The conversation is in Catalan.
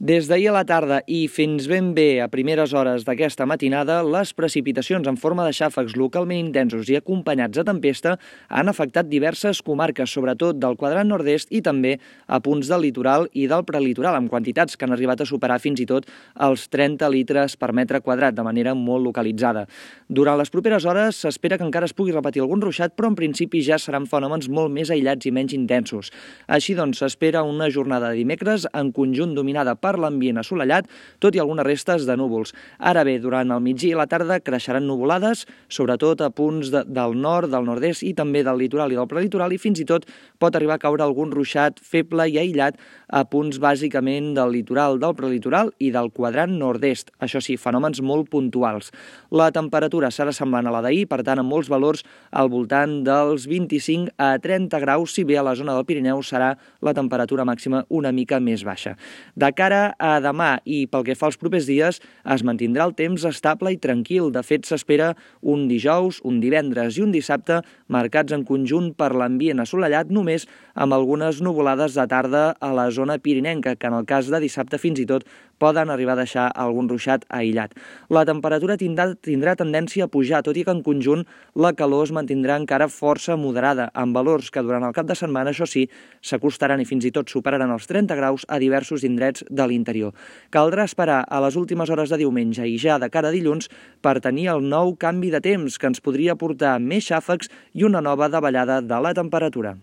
Des d'ahir a la tarda i fins ben bé a primeres hores d'aquesta matinada, les precipitacions en forma de xàfecs localment intensos i acompanyats de tempesta han afectat diverses comarques, sobretot del quadrant nord-est i també a punts del litoral i del prelitoral, amb quantitats que han arribat a superar fins i tot els 30 litres per metre quadrat, de manera molt localitzada. Durant les properes hores s'espera que encara es pugui repetir algun ruixat, però en principi ja seran fenòmens molt més aïllats i menys intensos. Així doncs, s'espera una jornada de dimecres en conjunt dominada per per l'ambient assolellat, tot i algunes restes de núvols. Ara bé, durant el migdia i la tarda creixeran nuvolades, sobretot a punts de, del nord, del nord-est i també del litoral i del prelitoral, i fins i tot pot arribar a caure algun ruixat feble i aïllat a punts bàsicament del litoral, del prelitoral i del quadrant nord-est. Això sí, fenòmens molt puntuals. La temperatura serà semblant a la d'ahir, per tant, amb molts valors al voltant dels 25 a 30 graus, si bé a la zona del Pirineu serà la temperatura màxima una mica més baixa. De cara a demà i pel que fa als propers dies es mantindrà el temps estable i tranquil. De fet, s'espera un dijous, un divendres i un dissabte marcats en conjunt per l'ambient assolellat només amb algunes nuvolades de tarda a la zona pirinenca, que en el cas de dissabte fins i tot poden arribar a deixar algun ruixat aïllat. La temperatura tindrà, tindrà tendència a pujar, tot i que en conjunt la calor es mantindrà encara força moderada, amb valors que durant el cap de setmana, això sí, s'acostaran i fins i tot superaran els 30 graus a diversos indrets de l'interior. Caldrà esperar a les últimes hores de diumenge i ja de cara a dilluns per tenir el nou canvi de temps que ens podria portar més xàfecs i una nova davallada de la temperatura.